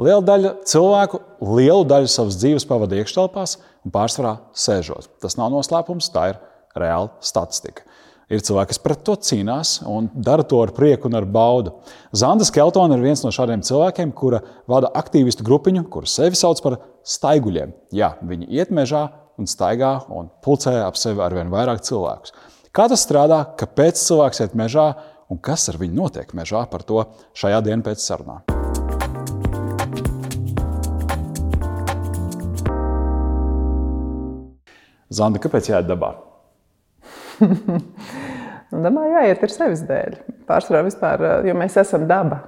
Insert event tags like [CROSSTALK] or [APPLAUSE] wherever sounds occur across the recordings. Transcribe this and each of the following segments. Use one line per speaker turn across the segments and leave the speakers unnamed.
Liela daļa cilvēku lielu daļu savas dzīves pavadīja iekštelpās un pārsvarā sēžot. Tas nav noslēpums, tā ir reāla statistika. Ir cilvēki, kas pret to cīnās un dara to ar prieku un ar baudu. Zanda Skeltona ir viens no šādiem cilvēkiem, kura vada aktīvistu grupiņu, kuru sevi sauc par staiguļiem. Jā, viņi iet mežā un staigā un pulcē ap sevi ar vien vairāk cilvēkus. Kā tas strādā, kāpēc cilvēks iet mežā un kas ar viņu notiek mežā, par to šajā dienā pēc sarunām. Zanda, kāpēc jāiet dabā? [LAUGHS]
dabā jāiet ir sevis dēļ. Pārsvarā vispār, jo mēs esam daba.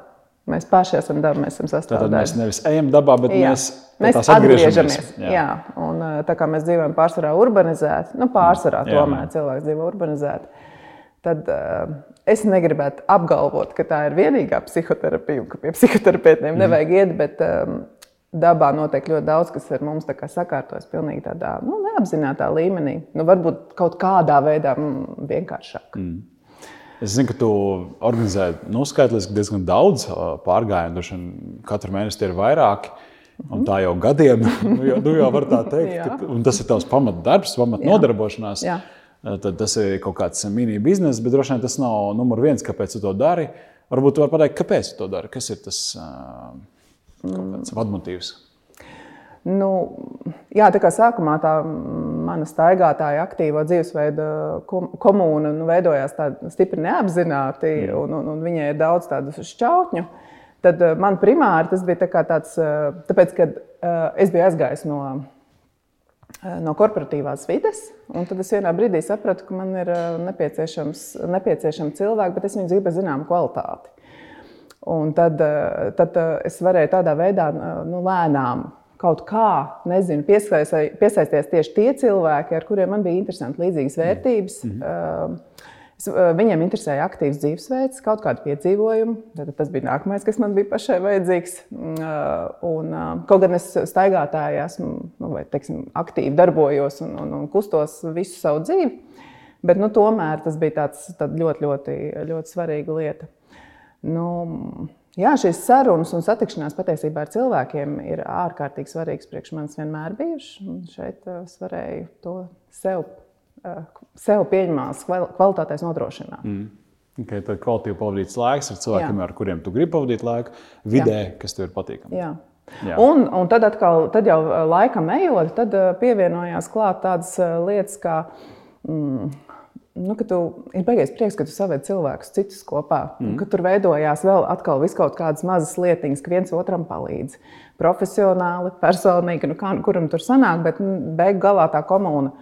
Mēs paši esam daba, mēs esam sastāvdaļa.
Tad mēs nevis ejam dabā, bet jā. mēs,
mēs atgriežamies. Jā. jā, un tā kā mēs dzīvojam pārsvarā urbanizēti, nu pārsvarā jā, tomēr jā. cilvēks dzīvo urbanizēti, tad uh, es negribētu apgalvot, ka tā ir vienīgā psihoterapija, ka pie psihoterapeitiem mm. nevajag iet, bet um, dabā notiek ļoti daudz, kas ar mums sakārtojas pilnīgi tādā nu, neapzinātajā līmenī. Nu, varbūt kaut kādā veidā mm, vienkāršāk. Mm.
Es zinu, ka tu organizē nu, skaitliski diezgan daudz pārgājienu. Katru mēnesi ir vairāki. Un tā jau gadiem, [LAUGHS] nu jau, nu jau var tā teikt, ka, tas ir tavs pamatdarbs, pamatnodarbošanās. Tad tas ir kaut kāds mini bizness, bet droši vien tas nav numur viens, kāpēc tu to dari. Varbūt tu vari pateikt, kāpēc tu to dari, kas ir tas uh, kāds vadmotīvs?
Nu, jā, tā kā sākumā tā mana staigātāja, aktīva dzīvesveida komūna nu, veidojās stipri neapzināti, mm. un, un, un viņai ir daudz tādu šķautņu. Tad eh, man primāri tas bija tā tāds, eh, tāpēc, ka eh, es biju aizgājis no, no korporatīvās vides, un tad es vienā brīdī sapratu, ka man ir nepieciešams, nepieciešams cilvēki, bet es viņu gribu zinām kvalitāti. Un tad, eh, tad eh, es varēju tādā veidā eh, nu, lēnām kaut kā nezinu, piesaisties tieši tie cilvēki, ar kuriem man bija interesanti līdzīgas vērtības. Mm -hmm. Viņiem interesēja aktīvs dzīvesveids, kaut kāda piedzīvojuma. Tad tas bija nākamais, kas man bija pašai vajadzīgs. Un, kaut gan es staigātāji esmu, nu, vai teiksim, aktīvi darbojos un, un, un kustos visu savu dzīvi, bet nu, tomēr tas bija tāds, ļoti, ļoti, ļoti svarīga lieta. Nu, jā, šīs sarunas un satikšanās patiesībā ar cilvēkiem ir ārkārtīgi svarīgas priekš manis vienmēr bijušas. Šeit uh, es varēju to sev, uh, sev pieņemamās kvalitātēs nodrošināt. Mm.
Okay, tad kvalitīvi pavadīts laiks ar cilvēkiem, Jā. ar kuriem tu gribi pavadīt laiku, vidē, Jā. kas tev ir patīkami.
Jā. Jā. Un, un tad, atkal, tad jau laikam ejot, tad pievienojās klāt tādas lietas, kā mm, nu, ka tu ir beigies prieks, ka tu saved cilvēkus citus kopā. Mm. Ka tur veidojās vēl atkal kaut kādas mazas lietiņas, ka viens otram palīdz. Profesionāli, personīgi, nu, kā, kuram tur sanāk, bet nu, beigu galā tā komūna.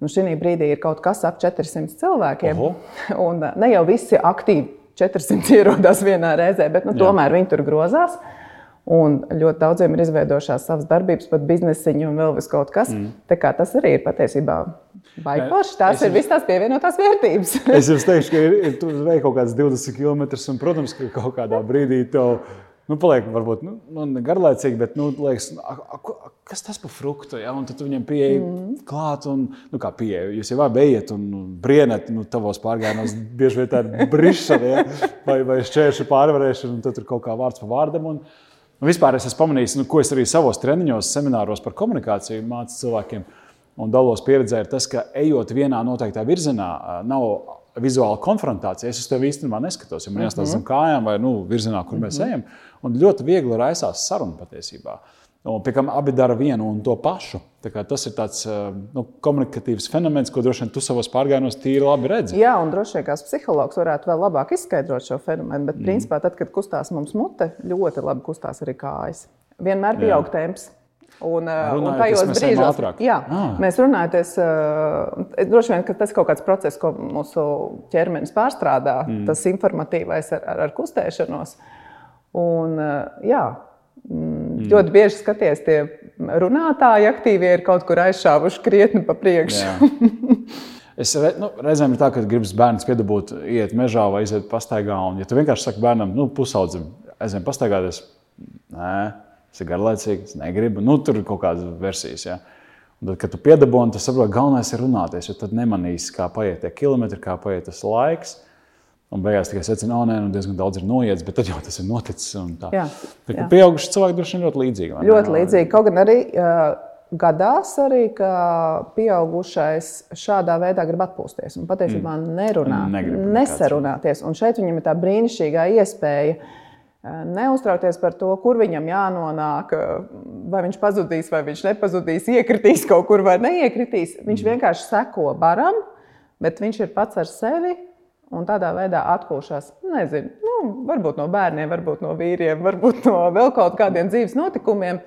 Nu, šī brīdī ir kaut kas ap 400 cilvēkiem. Oho. [LAUGHS] Un ne jau visi aktīvi 400 [LAUGHS] ierodas vienā reizē, bet nu, tomēr viņi tur grozās. Un ļoti daudziem ir izveidojušās savas darbības, pat biznesiņi un vēl kaut kas. Mm. Tas arī ir patiesībā Baigās, tās es ir visas tās pievienotās vērtības. [LAUGHS]
es jums teikšu, ka ir, ir tur veids kaut kāds 20 km, un, protams, ka kaut kādā brīdī tev. Nu, paliek, varbūt nu, nu, garlaicīgi, bet nu, liekas, a, a, kas tas par fruktu? Ja? Un tad tu viņam pieeji mm. klāt, un nu, kā pieeja. Jūs jau bijat un nu, brienat, nu, tavos pārgājienos bieži vien tā ir [LAUGHS] brišana, ja? vai, vai šķēršu pārvarēšana, un tad tur kaut kā vārds pa vārdam. Un, un vispār es esmu pamanījis, nu, ko es arī savos treniņos, semināros par komunikāciju mācu cilvēkiem un dalos pieredzē, ir tas, ka ejot vienā noteiktā virzienā, nav vizuāla konfrontācija. Es uz tevi īstenībā neskatos, jo man jāstāsta zem kājām vai nu, virzienā, kur mēs mhm. ejam. Un ļoti viegli raisās saruna patiesībā. Un, pie kam abi dara vienu un to pašu. Tas ir tāds nu, komunikatīvs fenomens, ko droši vien tu savos pārgājienos tīri labi redzi.
Jā, un droši vien kāds psihologs varētu vēl labāk izskaidrot šo fenomenu. Bet, mm. principā, tad, kad kustās mums mute, ļoti labi kustās arī kājas. Vienmēr pieaug temps. Un, uh, un tajos brīžos, jā, ah. mēs runājamies, uh, droši vien tas ir kaut kāds process, ko mūsu ķermenis pārstrādā, mm. tas informatīvais ar, ar, ar kustēšanos. Un, uh, jā, mm. mm. ļoti bieži skaties, tie runātāji aktīvie ir kaut kur aizšāvuši krietni pa priekšu. [LAUGHS]
Es re, nu, reizēm ir tā, ka gribas bērns piedabūt, iet mežā vai iziet pastaigā. Un, ja tu vienkārši saki bērnam, nu, pusaudzim, aizvien pastaigāties, nē, Tas ir garlaicīgi, es negribu. Nu, tur ir kaut kādas versijas. Ja. Un tad, kad tu piedabūji, tad saproti, galvenais ir runāties. Tad nemanīsi, kā paiet tie kilometri, kā paiet tas laiks. Un beigās tikai secina, ka nu, diezgan daudz ir noiets, bet tad jau tas ir noticis.
Jā,
tā kā pieauguši cilvēki droši vien ļoti līdzīgi. vai ne?
Ļoti līdzīgi. Kaut gan arī uh, gadās, arī, ka pieaugušais šādā veidā grib atpūsties un patiesībā mm. nerunā, nesarunāties. Un šeit viņam ir tā brīnišķīgā iespēja. Uh, Neuztraukties par to, kur viņam jānonāk, uh, vai viņš pazudīs, vai viņš nepazudīs, iekritīs kaut kur vai neiekritīs. Viņš vienkārši seko baram, bet viņš ir pats ar sevi un tādā veidā atpūšas. Nezinu, nu, varbūt no bērniem, varbūt no vīriem, varbūt no vēl kaut kādiem dzīves notikumiem.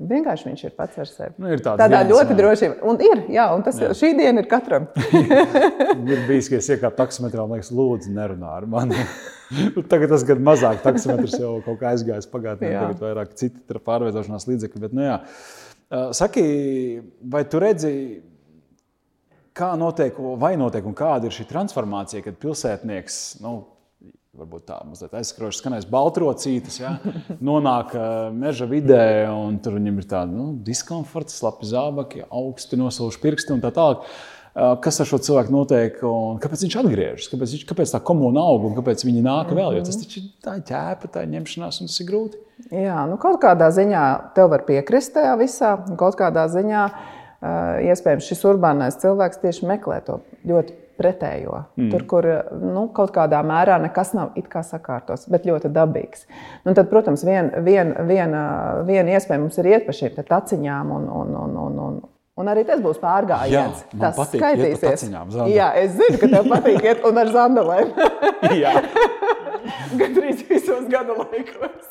Vienkārši viņš ir pats ar sevi.
Nu, ir
Tādā
dienas,
ļoti drošībā. Un ir, jā, un tas jā. šī diena ir katram. [LAUGHS]
Ir bijis, ka es iekāpu taksometrā un liekas, lūdzu, nerunā ar mani. [LAUGHS] Nu, Tagad tas gan mazāk, taksometrs jau kaut kā aizgājis pagātnē,
Jā.
tagad vairāk citi pārvietošanās līdzekļi. Bet, nu, jā. Saki, vai tu redzi, kā notiek, vai notiek un kāda ir šī transformācija, kad pilsētnieks, nu, varbūt tā mazliet aizskroši skanēs, baltrocītas, ja, nonāk meža vidē, un tur viņam ir tāda nu, diskomforta, slapi zābaki, augsti nosauši pirksti un tā tālāk. Kas ar šo cilvēku notiek un kāpēc viņš atgriežas? Kāpēc, viņš, kāpēc tā komūna aug un kāpēc viņi nāk vēl? Jo tas taču ir tā ķēpa, tā ņemšanās, un tas ir grūti.
Jā, nu kaut kādā ziņā tev var piekrist tajā visā. un Kaut kādā ziņā uh, iespējams šis urbānais cilvēks tieši meklē to ļoti pretējo. Mm. Tur, kur nu, kaut kādā mērā nekas nav it kā sakārtos, bet ļoti dabīgs. Nu, tad, protams, viena vien, vien, vien iespēja mums ir iet pa šīm taciņām. Un, un, un, un, un, un arī tas būs pārgājiens.
Jā,
tas
patīk
skaitīsies.
taciņām, Zanda.
Jā, es zinu, ka tev patīk iet un ar zandelēm. [LAUGHS] [LAUGHS] Gandrīz visos gada laikos.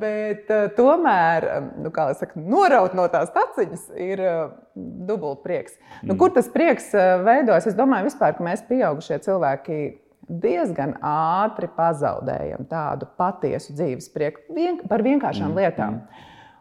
Bet uh, tomēr, nu, kā jau saka, noraut no tās taciņas ir uh, dubult prieks. Nu, kur tas prieks uh, veidojas? Es domāju, vispār, ka mēs, pieaugušie cilvēki, diezgan ātri pazaudējam tādu patiesu dzīves prieku vien, par vienkāršām mm. lietām.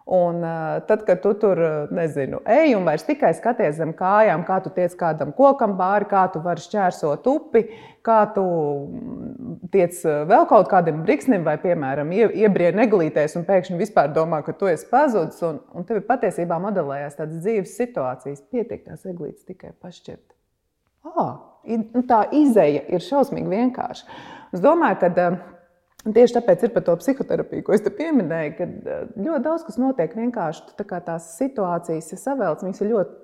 Un, tad, kad tu tur nezinu, ej un vairs tikai skaties zem kājām, kā tu tiec kādam kokam pāri, kā tu vari šķērsot upi, kā tu mm, tiec vēl kaut kādam briksnim, vai, piemēram, ie- iebrien neglītēs un pēkšņi vispār domā, ka tu esi pazudis. Un, un tev patiesībā modelējās tādas dzīves situācijas, pietiek tās eglītes tikai pašķirt. Ah, tā izēja ir šausmīgi vienkārša. Es domāju, ka eh, tieši tāpēc ir par to psihoterapiju, ko es te pieminēju, ka eh, ļoti daudz kas notiek vienkārši. Tā tās situācijas ir savēlts, viņas ir ļoti.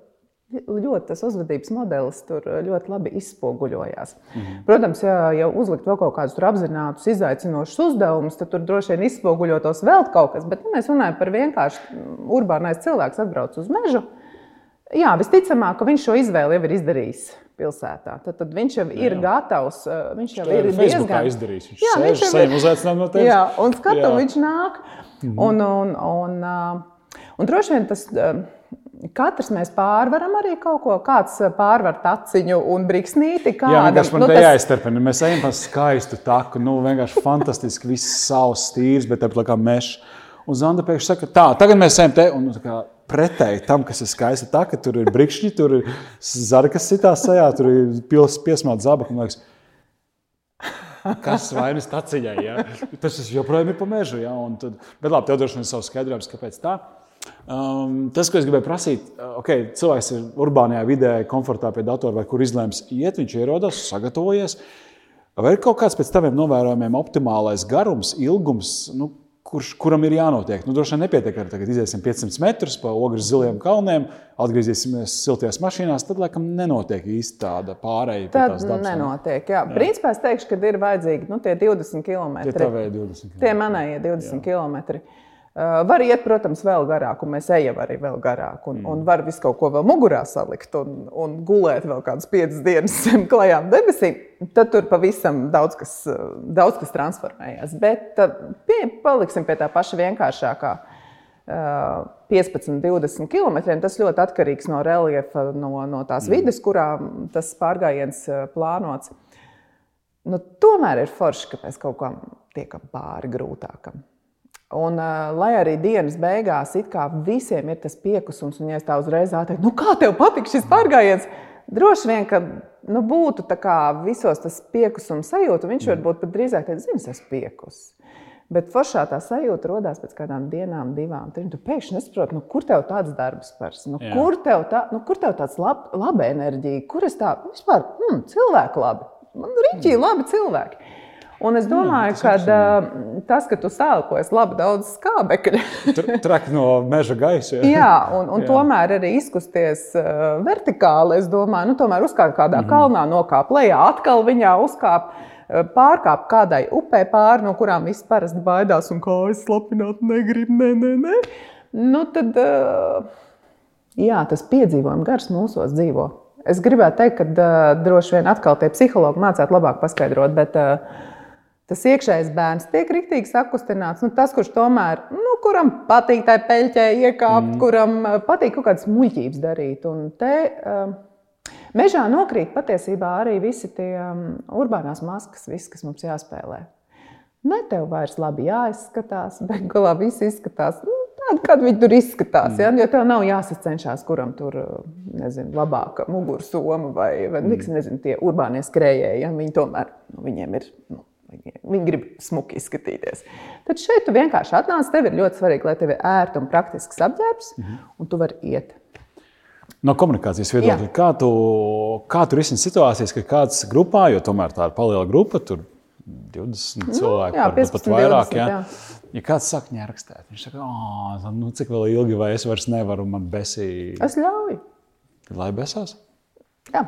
Ļoti tas uzvedības modelis tur ļoti labi izspoguļojās. -hmm. Protams, ja jau uzlikt vēl kaut kādus apzinātus, izaicinošus uzdevumus, tad tur droši vien izspoguļotos vēl kaut kas. Bet, ja mēs runājam par vienkārši mm, urbānais cilvēks, atbrauc uz mežu, Jā, visticamāk, ka viņš šo izvēli jau ir izdarījis pilsētā. Tad, tad viņš jau ir
Jā.
gatavs. uh, Viņš jau
tā
ir diezgan
izdarījis. Viņš
Jā, viņš jau ir-
uzaicinājumu no tevis.
Jā, un skatu,
Jā.
viņš nāk.
Mhm.
Un, un, un, uh, un droši vien tas. uh, Katrs mēs pārvaram arī kaut ko. Kāds pārvar taciņu un brīksnīti.
Jā, vienkārši man
nu,
te
tas-
jāizturpina. Mēs ejam pa skaistu taku. Nu, vienkārši fantastiski. Viss savs stīrs, bet tāpat kā mežs. Un Zanda pēkšņi saka, tā, tagad mēs ejam te. Un, nu, pretēji tam, kas ir skaista taka, tur ir brikšņi, tur ir zarkas sitās sajā, tur ir pils, piesmāta zābaka. Kas vainas taciņai? Ja? Tas tas joprojām ir pa mežu. Ja? Un Tad, bet labi, tev droši vien ir savs skaidrojums, kāpēc tā. Um, tas, ko es gribēju prasīt, uh, okay, cilvēks ir urbānajā vidē, komfortā pie datora vai kur izlēms iet, viņš ierodas, sagatavojies. Vai ir kaut kāds pēc taviem novērojumiem optimālais garums, ilgums, nu, kurš, kuram ir jānotiek? Nu, droši vien nepietiek ar tagad iziesim 500 metrus pa ogres ziliem kalniem, atgriezīsimies siltajās mašīnās, tad laikam nenotiek īsti tāda pārējai.
Tad nenotiek. Jā. Jā. Principā es teikšu, ka ir vajadzīgi nu, tie 20 km.
Tie tavēji 20 km.
Tie manējie 20 km. Uh, var iet, protams, vēl garāk, un mēs ejam arī vēl garāk. Un, mm. un var visu kaut ko vēl mugurā salikt un, un gulēt vēl kādas piecas dienas [LAUGHS] zem klajām debesīm. Tad tur pavisam daudz kas, uh, daudz kas transformējas. Bet uh, pie, paliksim pie tā paša vienkāršākā. Uh, 15, 20 km. Tas ļoti atkarīgs no reljefa, no, no tās mm. vidas, kurā tas pārgājiens plānots. Nu, tomēr ir forši, ka mēs kaut kam tiekam pāri grūtākam. Un, uh, lai arī dienas beigās it kā visiem ir tas piekusums, un ja es tā uzreiz teiktu, nu kā tev patīk šis pārgājiens, droši vien, ka nu, būtu visos tas piekusums sajūta, viņš mm. varbūt pat drīzāk teikt, zini, es esmu piekus. Bet foršā tā sajūta radās pēc kādām dienām, divām, trim. Tu pēkšņi nesaproti, nu, kur tev tāds darbs pars, nu,
Jā.
kur tev, tā, nu, kur tev tāds lab, laba enerģija, kur es tā vispār, hmm, cilvēku labi. Man riņķī labi cilvēki. Un es domāju, ka uh, tas, ka tu sākojies labi daudz skābekļa, [LAUGHS]
traki no meža gaisa.
Jā, jā un, un jā. tomēr arī izkusties uh, vertikāli. Es domāju, nu, tomēr uzkāpt kādā mm -hmm. kalnā, nokāpt lejā, atkal viņā uzkāpt. Pārkāpt kādai upē pāri, no kurām viss parasti baidās un kājas slapināt, negrib, nē, nē, nē. Nu, tad, uh, jā, tas piedzīvojums gars mūsos dzīvo. Es gribētu teikt, ka uh, droši vien atkal tie psihologi mācītu labāk paskaidrot, bet uh, tas iekšējais bērns tiek rīktīgi sakustināts. Nu, tas, kurš tomēr, nu, kuram patīk tai peļķē iekāpt, mm. kuram uh, patīk kaut kādas muļķības darīt. Un te um, mežā nokrīt patiesībā arī visi tie um, urbānās maskas, viss, kas mums jāspēlē. Ne tev vairs labi jāizskatās, [LAUGHS] bet galā viss izskatās. Nu, Tāda, kāda viņi tur izskatās. Ja? Jo tev nav jāsacenšas, kuram tur ir labāka mugursoma vai, vai mm. nezinu, tie urbānie skrējēji. Ja? Viņi tomēr nu, viņiem ir nu, Viņi, grib smuki izskatīties. Tad šeit tu vienkārši atnāc. Tev ir ļoti svarīgi, lai tev ir ērts un praktisks apģērbs, mm -hmm. un tu vari iet.
No komunikācijas viedokļa, kā tu, kā tu risini situācijas, ka kāds grupā, jo tomēr tā ir paliela grupa, tur 20 nu, cilvēki, jā, 15, pat vairāk. 20, jā. Jā. Ja kāds saka, nerakstīt, viņš saka, oh, nu, cik vēl ilgi, vai es vairs nevaru, man besī.
Es ļauju.
Lai besās?
Jā.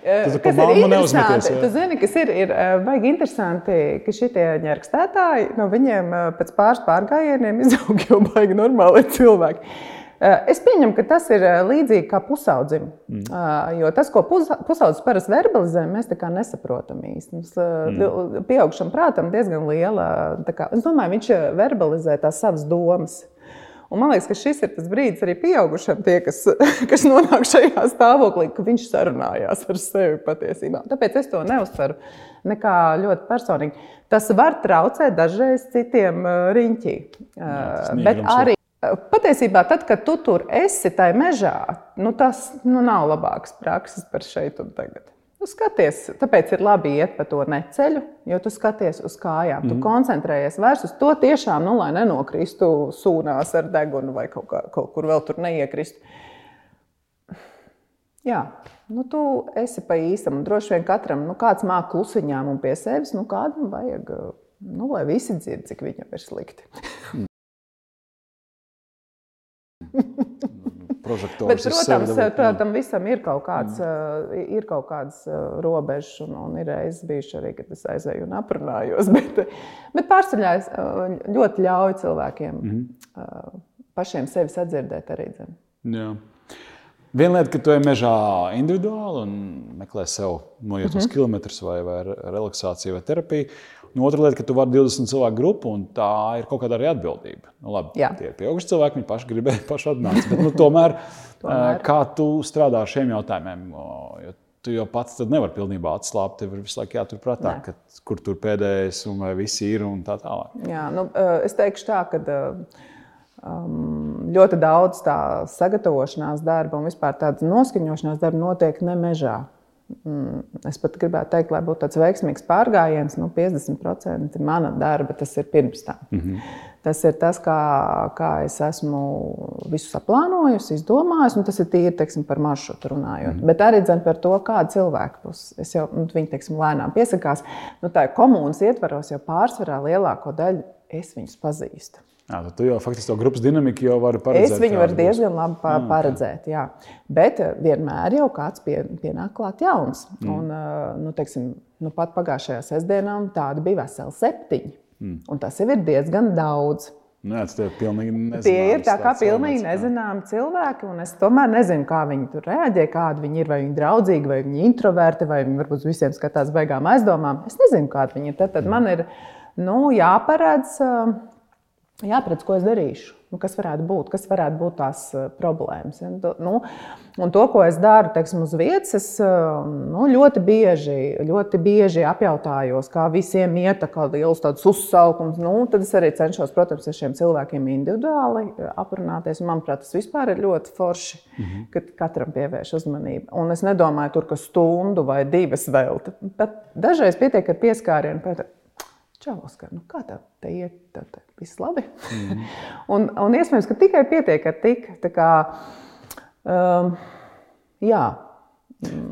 Tas ir mamma neuzmeties.
Tu zini, kas ir, ir baigi interesanti, ka šitie ņērkstētāji, no viņiem pēc pāris pārgājieniem izaug jau baigi normāli cilvēki. Es pieņemu, ka tas ir līdzīgi kā pusaudzim. Mm. Jo tas, ko pusaudzis parasti verbalizē, mēs tā kā nesaprotam īstenībā. Mm. Pieaugšam prātam diezgan liela. Kā, es domāju, viņš verbalizē tās savas domas. Un man liekas, ka šis ir tas brīdis arī pieaugušiem, tie, kas, [LAUGHS] kas nonāk šajā stāvoklī, ka viņš sarunājās ar sevi patiesībā. Tāpēc es to neuztveru nekā ļoti personīgi. Tas var traucēt dažreiz citiem uh, riņķī. Jā, bet arī uh, patiesībā, tad, kad tu tur esi tajā mežā, nu, tas nu, nav labāks prakses par šeit un tagad. Nu, skaties, tāpēc ir labi iet pa to neceļu, jo tu skaties uz kājām. Mm. Tu mhm. koncentrējies vairs uz to tiešām, nu, lai nenokristu sūnās ar degunu vai kaut, kā, kaut kur vēl tur neiekristu. Jā, nu, tu esi pa īstam. Droši vien katram, nu, kāds māk klusiņām un pie sevis, nu, kādam vajag, nu, lai visi dzird, cik viņam ir slikti. [LAUGHS]
prožektors.
Bet, protams, tā, tam visam ir kaut, kāds, mm. ir kaut kādas robežas, un, un ir reizes bijuši arī, kad es aizēju un aprunājos. [LAUGHS] Bet, bet pārsvarā es ļoti ļauju cilvēkiem mm. pašiem sevi sadzirdēt arī. Dzim.
Jā. Viena lieta, ka tu ej mežā individuāli un meklē sev noiet uz mm -hmm. kilometrus vai, vai relaksāciju vai terapiju. Nu, otra lieta, ka tu vari 20 cilvēku grupu, un tā ir kaut kāda arī atbildība. Nu, labi, Jā. tie ir pieauguši cilvēki, viņi paši gribēja [LAUGHS] paši atnākt. Bet, nu, tomēr, [LAUGHS] tomēr, kā tu strādā ar šiem jautājumiem? Jo tu jau pats nevari pilnībā atslābt. Tev ir visu laiku jāturprātā, ka, kur tur pēdējais un vai visi ir un tā tālāk.
Jā, nu, es teikšu tā, ka um, ļoti daudz tā sagatavošanās darba un vispār tādas noskaņošanās darba notiek ne mežā. Mm, es pat gribētu teikt, lai būtu tāds veiksmīgs pārgājiens, nu, 50% mana darba tas ir pirms tam. Mm -hmm. Tas ir tas, kā, kā es esmu visu saplānojusi, izdomājusi, un tas ir tīri teiksim, par maršrutu runājot. Mm -hmm. Bet arī dzen, par to, kāda cilvēka būs. Es jau nu, viņi teiksim, lēnām piesakās. Nu, tā ir komunas ietvaros, jau pārsvarā lielāko daļu es viņus pazīstu.
Jā, tu jau faktiski to grupas dinamiku jau vari paredzēt.
Es viņu varu diezgan labi pa mm, paredzēt. Jā. Bet vienmēr jau kāds pie, pienāk klāt jauns. Mm. Un, nu, teiksim, nu, pat pagājušajā sestdienā tādi bija veseli septiņi. Mm. Un tas jau ir diezgan daudz.
Nu, jā, tie ir pilnīgi nezināmi.
Tie ir tā kā pilnīgi nezināmi cilvēki, un es tomēr nezinu, kā viņi tur reaģē, kādi viņi ir. Vai viņi ir draudzīgi, vai viņi ir introverti, vai viņi varbūt visiem skatās beigām aizdomām. Es nezinu, kādi viņi ir. Tad, tad mm. man ir nu, jāparedz. Uh, jāapredz, ko es darīšu. Nu, kas varētu būt, kas varētu būt tās uh, problēmas. Ja? Nu, un to, ko es daru teiksim, uz vietas, es uh, nu, ļoti, bieži, ļoti bieži apjautājos, kā visiem iet, kā liels uzsaukums. Nu, tad es arī cenšos, protams, ar šiem cilvēkiem individuāli uh, aprunāties. Manuprāt, tas vispār ir ļoti forši, mm -hmm. kad katram pievērš uzmanību. Un es nedomāju, tur, ka stundu vai divas. Bet dažreiz pietiek ar pieskārienu. Čau, Oskar, nu kā tev te iet? Tev te viss labi. Mm. [LAUGHS] un, un iespējams, ka tikai pietiek ar tik. Kā, um, jā,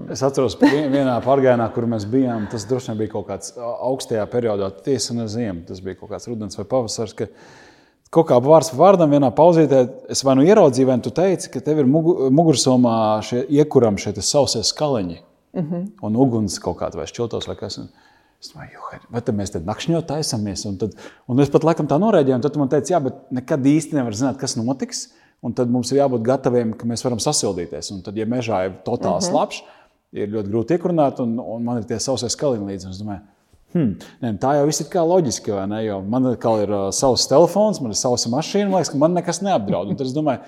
Es atceros, vienā pārgājienā, kur mēs bijām, tas droši vien bija kaut kāds augstajā periodā, tiesa ne ziema, tas bija kaut kāds rudens vai pavasaris. Ka kaut kā vārds vārdam, vienā pauzītē, es vai nu ieraudzīju, vai nu tu teici, ka tev ir mugursomā šie iekurami šie sausie skaliņi mm -hmm. un uguns kaut kāda vai šķiltos vai kas. Es domāju, vai tad mēs tad nakšņot taisamies? Un, tad, un es pat laikam tā norēģēju, un tad man teica, jā, bet nekad īsti nevar zināt, kas notiks. Un tad mums ir jābūt gataviem, ka mēs varam sasildīties. Un tad, ja mežā ir totāli uh -huh. slapjš, ir ļoti grūti iekurāt, un, un man ir tie sausais skaliņi līdzi. Es domāju, hmm, ne, tā jau viss ir kā loģiski, vai ne? Jo man ir uh, savs telefons, man ir savs mašīna, man liekas, ka man nekas neapdraud. Un tad es domāju,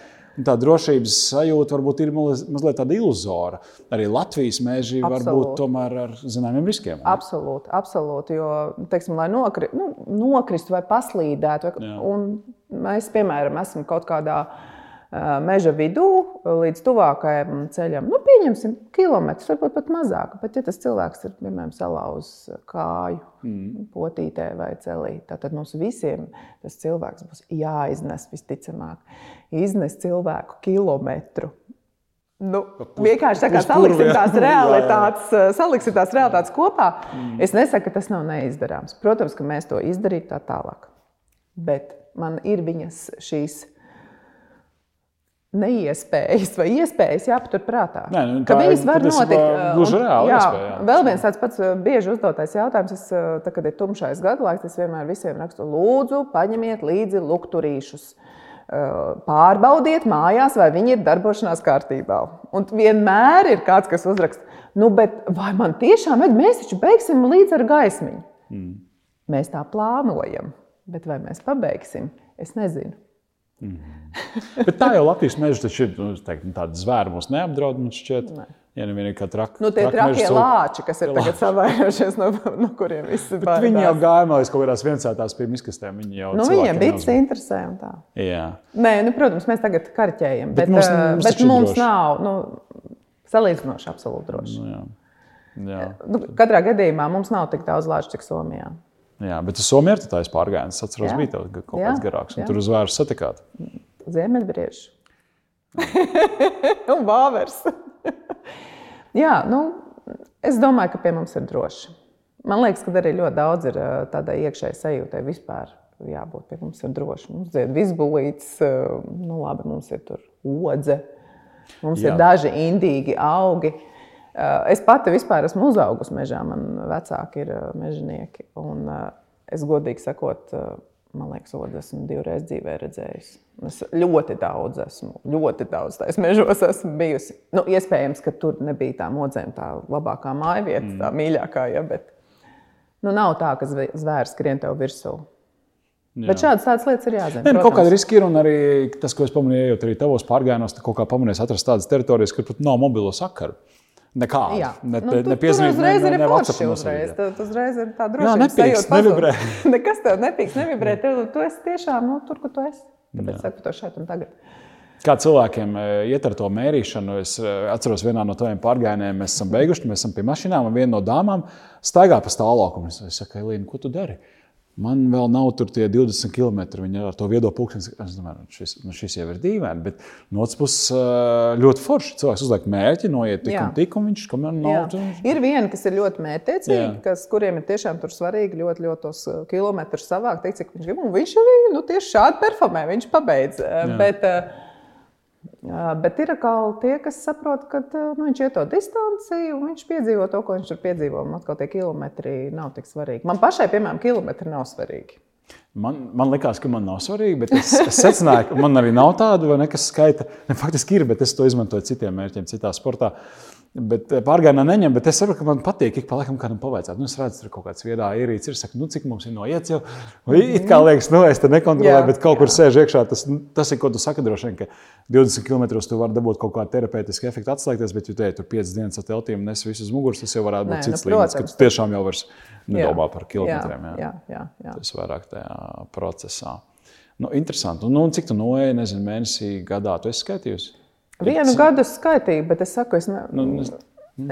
tā drošības sajūta varbūt ir mazliet tāda iluzora. Arī Latvijas meži var būt tomēr ar zināmiem riskiem.
Absolūti, absolūti. Jo, teiksim, lai nokri, nu, nokristu vai paslīdētu, vai, un mēs, piemēram, esam kaut kādā veidā meža vidū līdz tuvākajam ceļam. Nu, pieņemsim, kilometrus, varbūt pat mazāk. Bet, ja tas cilvēks ir piemēram salauzis kāju, mm. potītē vai celī, tad mums visiem tas cilvēks būs jāiznes visticamāk. Iznes cilvēku kilometru. Nu, vienkārši tā kā saliksim tās [LAUGHS] realitātes, saliksim tās realitātes kopā. Mm. Es nesaku, ka tas nav neizdarāms. Protams, ka mēs to izdarītu tā tālāk. Bet man ir viņas šīs neiespējas vai iespējas jāpatur prātā.
Nē, nu, tā, viņas var notikt. Gluži reāli. Jā, iespēja.
Vēl viens tāds pats bieži uzdotais jautājums, es, tā, kad ir tumšais gadlaiks, es vienmēr visiem rakstu, lūdzu, paņemiet līdzi lukturīšus. Pārbaudiet mājās, vai viņi ir darbošanās kārtībā. Un vienmēr ir kāds, kas uzraksta, nu, vai man tiešām vajag, mēs taču beigsim līdz ar gaismiņu. Mm. Mēs tā plānojam, bet vai mēs pabeigsim, es nezinu.
Mm. Tā jau Latvijas meža taču ir nu, nu, tāda zvēra mums neapdraud. Mums šķiet, ne. ja nu vien ir kā traki.
Nu, tie trakie meža, lāči, kas ir tagad [LAUGHS] savairojušies, no, no kuriem viss ir.
Viņi jau gāja līdz kaut kādās viensētās pie miskastēm. Viņi jau
nu, viņiem bija tas interesē un tā. Jā. Nē, nu, protams, mēs tagad karķējam, bet, bet mums, mums, bet mums nav nu, salīdzinoši absolūti droši. Nu, jā. Jā. Nu, katrā gadījumā mums nav tik daudz lāču, cik Somijā.
Jā, bet uz Somiju ir tāds pārgājiens. Es atceros, jā. bija kaut kāds jā, garāks, un jā. tur uz vērsu satikāt.
Ziemeļbrieži. [LAUGHS] un vāvers. [LAUGHS] jā, nu, es domāju, ka pie mums ir droši. Man liekas, ka arī ļoti daudz ir tādai iekšēji sajūtai vispār. Jābūt pie mums ir droši. Mums ir visbulīts, nu labi, mums ir tur odze, mums jā. ir daži indīgi augi. Eh, es pati vispār esmu uzaugusi mežā, man vecāki ir eh, mežonieki. Un eh, es godīgi sakot, man liekas, odas esmu divreiz dzīvē redzējusi. Es ļoti daudz esmu, ļoti daudz tajos mežos esmu bijusi. Nu, iespējams, ka tur nebija tā modzēm tā labākā māja vieta, mm. tā mīļākā, ja, bet nu, nav tā, ka zvērs skrien tev virsū. Jā. Bet šādas tādas lietas ir jāzina.
Nē, nu, kaut kāda riska ir, un arī tas, ko es pamanīju, arī tavos pārgājienos, kaut kā pamanīju atrast tādas teritorijas, kur pat nav mobilo sakaru. Nekādu. Jā,
ne, nu, tu, nepiezīmēt, tur uzreiz ne, ir forši. Uzreiz, tu uzreiz ir tā droši. Jā, nepīks, nevibrē. [LAUGHS] Nekas tev nepīks, nevibrē. Tev, tu esi tiešām nu, tur, kur tu esi. Tāpēc es saku to šeit un tagad.
Kā cilvēkiem e, iet ar to mērīšanu, es e, atceros, vienā no taviem pārgājieniem mēs esam beiguši, mēs esam pie mašīnām, un viena no dāmām staigā pa stāvlaukumu. Es saku, Elīna, ko tu dari? Man vēl nav tur tie 20 km. Viņa ar to viedo pulksteni. Es domāju, nu šis, nu šis jau ir dīvaini. Bet no otras puses, ļoti forši. Cilvēks uzliek mērķi, noiet tik Jā. un tik, un viņš kamēr nav.
Tu... Ir viena, kas ir ļoti mērķtiecīga, kas, kuriem ir tiešām svarīgi ļoti, ļoti tos kilometrus savākt, teikt, cik viņš grib. Un viņš arī nu, tieši šādi performē, viņš pabeidz. Jā. Bet, uh, Bet ir atkal tie, kas saprot, ka nu, viņš ir to distanci, un viņš piedzīvo to, ko viņš tur piedzīvo. Man atkal tie kilometri nav tik svarīgi. Man pašai, piemēram, kilometri nav svarīgi.
Man, man liekas, ka man nav svarīgi, bet es, es secināju, ka man arī nav tādu, vai nekas skaita. Ne, faktiski ir, bet es to izmantoju citiem mērķiem, citā sportā. Bet eh, pārgājienā neņem, bet es saprotu, ka man patīk, ik pa laikam kādam pavaicāt. Nu, es redzu, tur kaut kāds viedā ierīcis ir, saka, nu, cik mums ir noiets jau. It kā liekas, nu, es te nekontrolēju, bet kaut jā. kur sēž iekšā. Tas, nu, tas ir, ko tu saki droši vien, ka 20 km tu vari dabūt kaut kādu terapeitisku efektu atslēgties, bet, ja tu tur 5 dienas ar teltīm nes visu uz muguras, tas jau varētu būt Nē, cits nu, līmenis, ka tu tiešām jau vairs nedomā par kilometriem. Jā, jā, jā, jā. Tas vairāk tajā procesā. Nu, interesanti. Nu, cik tu noeji, nezinu, mēnesī gadā tu esi skaitījusi?
Vienu gadu skaitīju, bet es saku, es, ne, nu, es,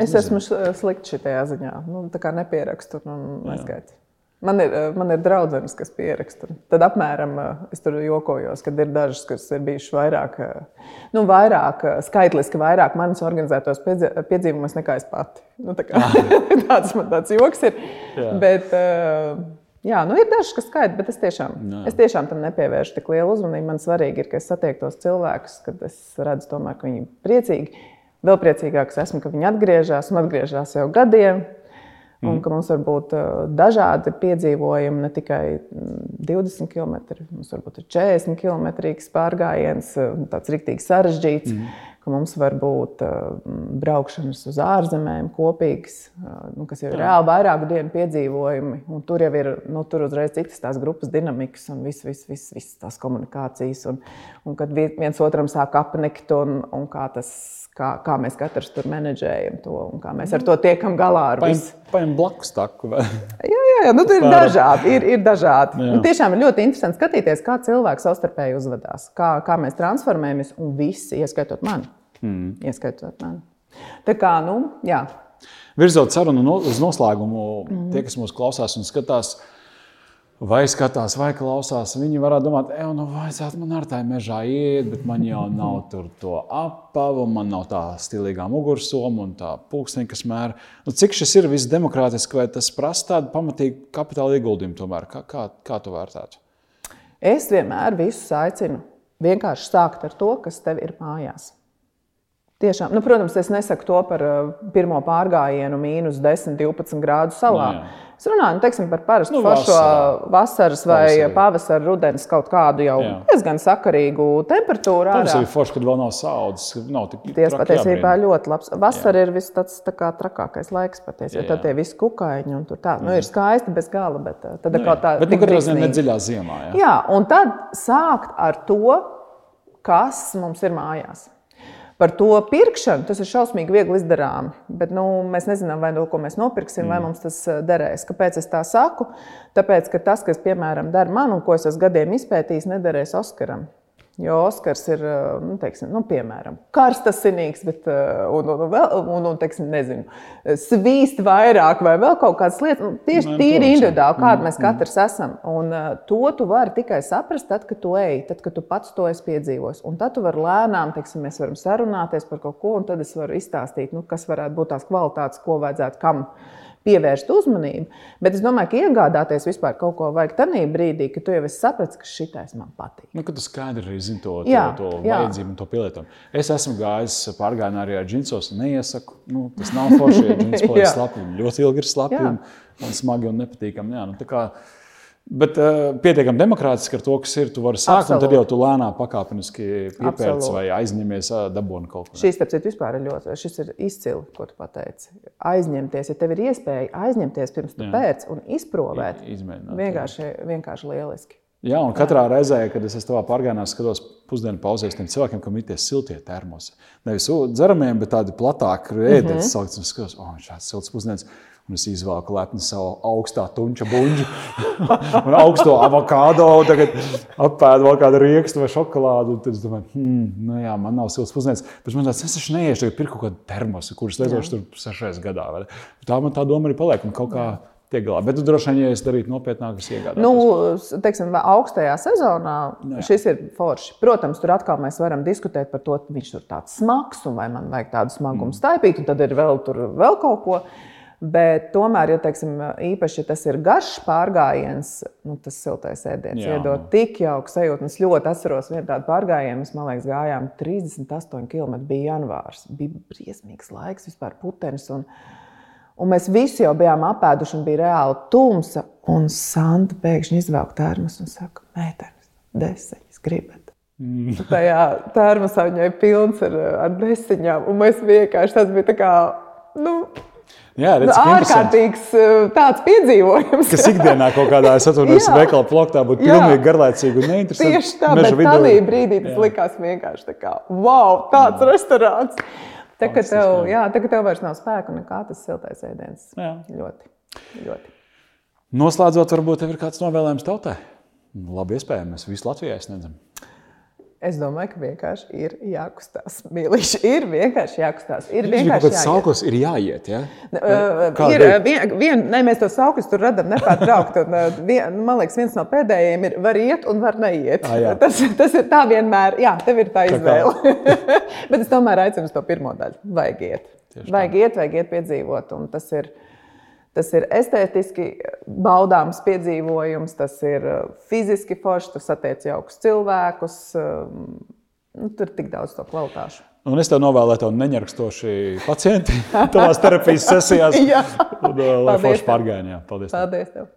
es esmu slikts šajā ziņā. Nu, tā kā nepierakstu un neskaitu. Man ir, man ir draudzenes, kas pieraksta. Tad apmēram es tur jokojos, kad ir dažas, kas ir bijušas vairāk, nu, vairāk skaitliski vairāk manas organizētos piedzīvumus nekā es pati. Nu, tā kā, [LAUGHS] [LAUGHS] tāds man tāds joks ir. Jā. Bet, jā, nu, ir dažas, kas skaita, bet es tiešām, jā. es tiešām tam nepievēršu tik lielu uzmanību. Man svarīgi ir, ka es satiektos cilvēkus, kad es redzu, tomēr, ka viņi ir priecīgi. Vēl priecīgāks esmu, ka viņi atgriežas un atgriežas jau gadiem. Un mm. ka mums var būt dažādi piedzīvojumi, ne tikai 20 km, mums var būt 40 km pārgājiens, tāds rīktīgi sarežģīts. Mm. Mums var būt braukšanas uz ārzemēm, kopīgas, nu, kas jau ir reāli vairāku dienu piedzīvojumi. Tur jau ir nu, tur uzreiz citas tās grupas dinamikas un visas vis, vis, vis tās komunikācijas. Un, un kad viens otram sāk apnikt un, un kā tas kā, kā mēs katrs tur menedžējam to un kā mēs ar to tiekam galā.
Paņem blakus taku. jā,
jā, jā nu, ir dažādi. Ir, ir dažādi. Un tiešām ir ļoti interesanti skatīties, kā cilvēki savstarpēji uzvedās, kā, kā mēs transformējamies un visi, ieskaitot mani. Mm. Ieskaitot mani. Tā kā, nu, jā.
Virzot sarunu uz noslēgumu, mm. tie, kas mūs klausās un skatās, vai skatās, vai klausās. Viņi varētu domāt, ej, nu, vajadzētu man ar tā mežā iet, bet man jau nav tur to apavu, man nav tā stilīgā mugursoma un tā pulksteņa, kas mēra. Nu, cik šis ir viss demokrātiski, vai tas prasa tādu pamatīgu kapitāla ieguldījumu tomēr? Kā, kā, kā tu vērtētu?
Es vienmēr visus aicinu vienkārši sākt ar to, kas tev ir mājās. Tiešām, nu, protams, es nesaku to par uh, pirmo pārgājienu, mīnus 10, 12 grādu salā. No, nu, es runāju nu, teiksim, par parastu nu, foršo vasaras vai pavasarī. pavasara, rudens kaut kādu jau jā. diezgan sakarīgu temperatūru.
Tas ir forši, kad vēl nav saudzes.
Ties patiesībā ļoti labs. Vasara jā. ir viss tāds tā kā trakākais laiks patiesībā. Tad tie visi kukaiņi un tur tā. Nu, ir skaisti bez gala, bet uh, tad
nu, kaut tā. Bet nu, katrā ziņā nedziļā ziemā.
Jā. jā, un tad sākt ar to, kas mums ir mājās. Par to pirkšanu tas ir šausmīgi viegli izdarām. Bet nu, mēs nezinām, vai to, ko mēs nopirksim, mm. vai mums tas eh, derēs. Kāpēc es tā saku? Tāpēc, ka tas, kas, piemēram, dara man un ko es esmu gadiem izpētījis, nederēs Oskaram. Jo Oskars ir, eh, nu, teiksim, nu, piemēram, karstasinīgs, bet, eh, un, un, un, un, un teiksim, nezinu, svīst vairāk vai vēl kaut kādas lietas. Nu, tieši tīri individuāli, kāda mēs mm, mm. katrs esam. Un uh, to tu vari tikai saprast, tad, kad tu ej, tad, kad tu pats to esi piedzīvojis. Un tad tu vari lēnām, teiksim, mēs varam sarunāties par kaut ko, un tad es varu izstāstīt, nu, kas varētu būt tās kvalitātes, ko vajadzētu kam pievērst uzmanību. Bet es domāju, ka iegādāties vispār kaut ko vajag tajā brīdī, kad tu jau esi sapratis, ka šitais man patīk.
Nu, kad tu skaidri arī zini to, to, jā, to vajadzību un to pielietojumu. Es esmu gājis pārgājienā arī ar džinsos neiesaku. Nu, tas nav forši, ja džins [LAUGHS] paliek slapi. Ļoti ilgi ir slapi un, un smagi un nepatīkami. Jā, nu, Bet uh, pietiekami demokrātiski ar to, kas ir. Tu vari sākt, Absolut. un tad jau tu lēnām pakāpeniski piepērci vai aizņemies uh, dabūnu kaut ko.
Šis, starp citu, vispār ir ļoti, šis ir izcili, ko tu pateici. Aizņemties, ja tev ir iespēja aizņemties pirms tu pēc un izprovēt. Izmēģināt. Vienkārši, vienkārši lieliski.
Jā, un katrā Jā. reizē, kad es savā pārgājienā skatos pusdienu pauzēs tiem cilvēkiem, kam ir tie siltie termosi. Nevis dzeramiem, bet tādi platāki ēdienu mm -hmm. salīdzināts. Un skatos, oh, šāds silts pusdienas. Un es izvēlu lepni savu augstā tunča buļbuļsu, [LAUGHS] un augsto avokado, tagad apēdu vēl kādu rīkstu vai šokolādi. Tad es domāju, hmm, nu jā, man nav silts pusdienas. Bet man tāds, es taču neiešu, tagad pirku kaut kādu termosu, kurus lietošu tur sešais gadā. Vai? Tā man tā doma arī paliek. Un kaut kā tiek galā. Bet droši vien, ja es darītu nopietnāk, es iegādājos.
Nu, teiksim, augstajā sezonā nu Jā. šis ir forši. Protams, tur atkal mēs varam diskutēt par to, viņš ir tāds smags un vai man vajag tādu smagumu mm. staipīt, un tad ir vēl, tur, vēl kaut ko. Bet tomēr, ja teiksim, īpaši ja tas ir garš pārgājiens, nu, tas siltais ēdiens Jā. iedod tik jauku sajūtu. Es ļoti atceros vienu tādu pārgājienu, mēs liekas, gājām 38 km. Bija janvārs, bija briesmīgs laiks, vispār putenis. Un, un mēs visi jau bijām apēduši, un bija reāli tumsa. Un Santa pēkšņi izvelk termos un saka, meitenes, deseņas gribat. Mm. [LAUGHS] Tajā termosā viņai pilns ar, ar desiņām, un mēs vienkārši tas bija tā kā. Nu, Jā, redz, nu, ārkārtīgs uh, tāds piedzīvojums.
Kas ikdienā kaut kādā, es atvainojos, [LAUGHS] veikala ploktā būtu pilnīgi garlaicīgi un neinteresanti.
Tieši tā, bet tādā brīdī tas jā. likās vienkārši tā kā, wow, tāds jā. restorāns. Tā, ka tev, jā, tā, tev vairs nav spēka nekā tas siltais ēdiens. Jā. Ļoti, ļoti.
Noslēdzot, varbūt tev ir kāds novēlējums tautai. Labi, iespējams, mēs visu Latvijā sniedzam.
Es domāju, ka vienkārši ir jākustās. Mīlīši ir vienkārši jākustās. Ir
Vienkārši jāiet. sauklis ir jāiet. Ja?
Uh, ir, uh, vien, vien, ne, mēs to saukus tur radām nepārtraukti. Uh, vien, nu, man liekas, viens no pēdējiem ir var iet un var neiet.
Ah,
tas, tas ir tā vienmēr. Jā, tev ir tā izvēle. [LAUGHS] Bet es tomēr aicinu uz to pirmo daļu. Vajag iet.
Tā.
Vajag iet, vajag iet piedzīvot. Un tas ir, tas ir estētiski baudāms piedzīvojums, tas ir uh, fiziski forši, tu satiec jaukus cilvēkus. um, Nu, tur ir tik daudz to kvalitāšu.
Un es tev novēlēju, tev neņarkstoši pacienti [LAUGHS] tavās terapijas sesijās.
Jā.
Un, lai forši
tev.
pārgājienā. Paldies! tev.
Paldies! Tev.